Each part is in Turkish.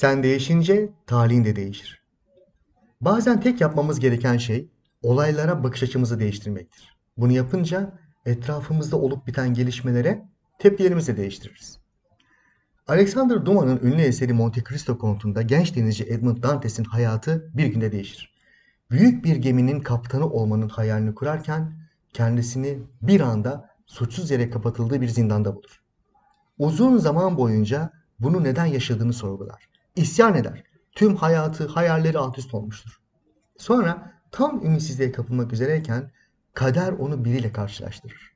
Sen değişince talihin de değişir. Bazen tek yapmamız gereken şey olaylara bakış açımızı değiştirmektir. Bunu yapınca etrafımızda olup biten gelişmelere tepkilerimizi de değiştiririz. Alexander Dumas'ın ünlü eseri Monte Cristo kontunda genç denizci Edmund Dantes'in hayatı bir günde değişir. Büyük bir geminin kaptanı olmanın hayalini kurarken kendisini bir anda suçsuz yere kapatıldığı bir zindanda bulur. Uzun zaman boyunca bunu neden yaşadığını sorgular. İsyan eder. Tüm hayatı, hayalleri alt üst olmuştur. Sonra tam ümitsizliğe kapılmak üzereyken kader onu biriyle karşılaştırır.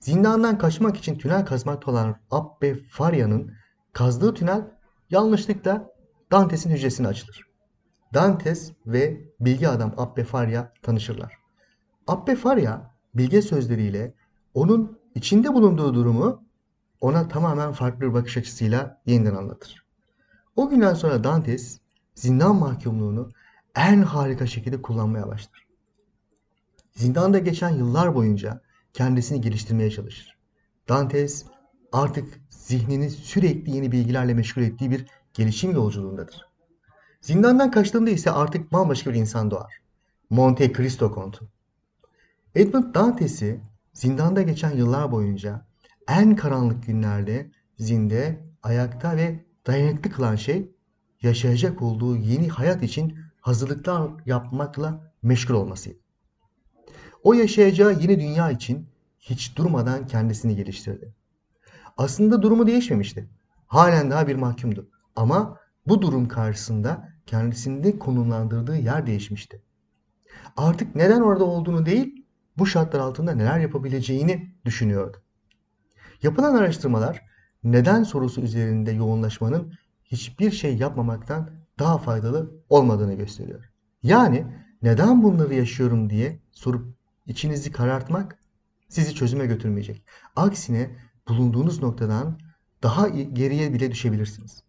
Zindandan kaçmak için tünel kazmakta olan Abbe Farya'nın kazdığı tünel yanlışlıkla Dantes'in hücresine açılır. Dantes ve bilgi adam Abbe Farya tanışırlar. Abbe Farya bilge sözleriyle onun içinde bulunduğu durumu ona tamamen farklı bir bakış açısıyla yeniden anlatır. O günden sonra Dantes zindan mahkumluğunu en harika şekilde kullanmaya başlar. Zindanda geçen yıllar boyunca kendisini geliştirmeye çalışır. Dantes artık zihnini sürekli yeni bilgilerle meşgul ettiği bir gelişim yolculuğundadır. Zindandan kaçtığında ise artık bambaşka bir insan doğar. Monte Cristo Kontu. Edmund Dantes'i zindanda geçen yıllar boyunca en karanlık günlerde zinde, ayakta ve dayanıklı kılan şey yaşayacak olduğu yeni hayat için hazırlıklar yapmakla meşgul olmasıydı. O yaşayacağı yeni dünya için hiç durmadan kendisini geliştirdi. Aslında durumu değişmemişti. Halen daha bir mahkumdu. Ama bu durum karşısında kendisini konumlandırdığı yer değişmişti. Artık neden orada olduğunu değil, bu şartlar altında neler yapabileceğini düşünüyordu. Yapılan araştırmalar neden sorusu üzerinde yoğunlaşmanın hiçbir şey yapmamaktan daha faydalı olmadığını gösteriyor. Yani neden bunları yaşıyorum diye sorup içinizi karartmak sizi çözüme götürmeyecek. Aksine bulunduğunuz noktadan daha geriye bile düşebilirsiniz.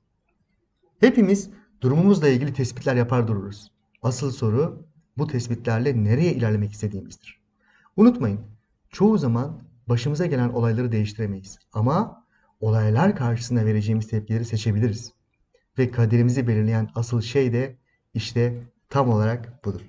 Hepimiz durumumuzla ilgili tespitler yapar dururuz. Asıl soru bu tespitlerle nereye ilerlemek istediğimizdir. Unutmayın, çoğu zaman başımıza gelen olayları değiştiremeyiz. Ama olaylar karşısında vereceğimiz tepkileri seçebiliriz. Ve kaderimizi belirleyen asıl şey de işte tam olarak budur.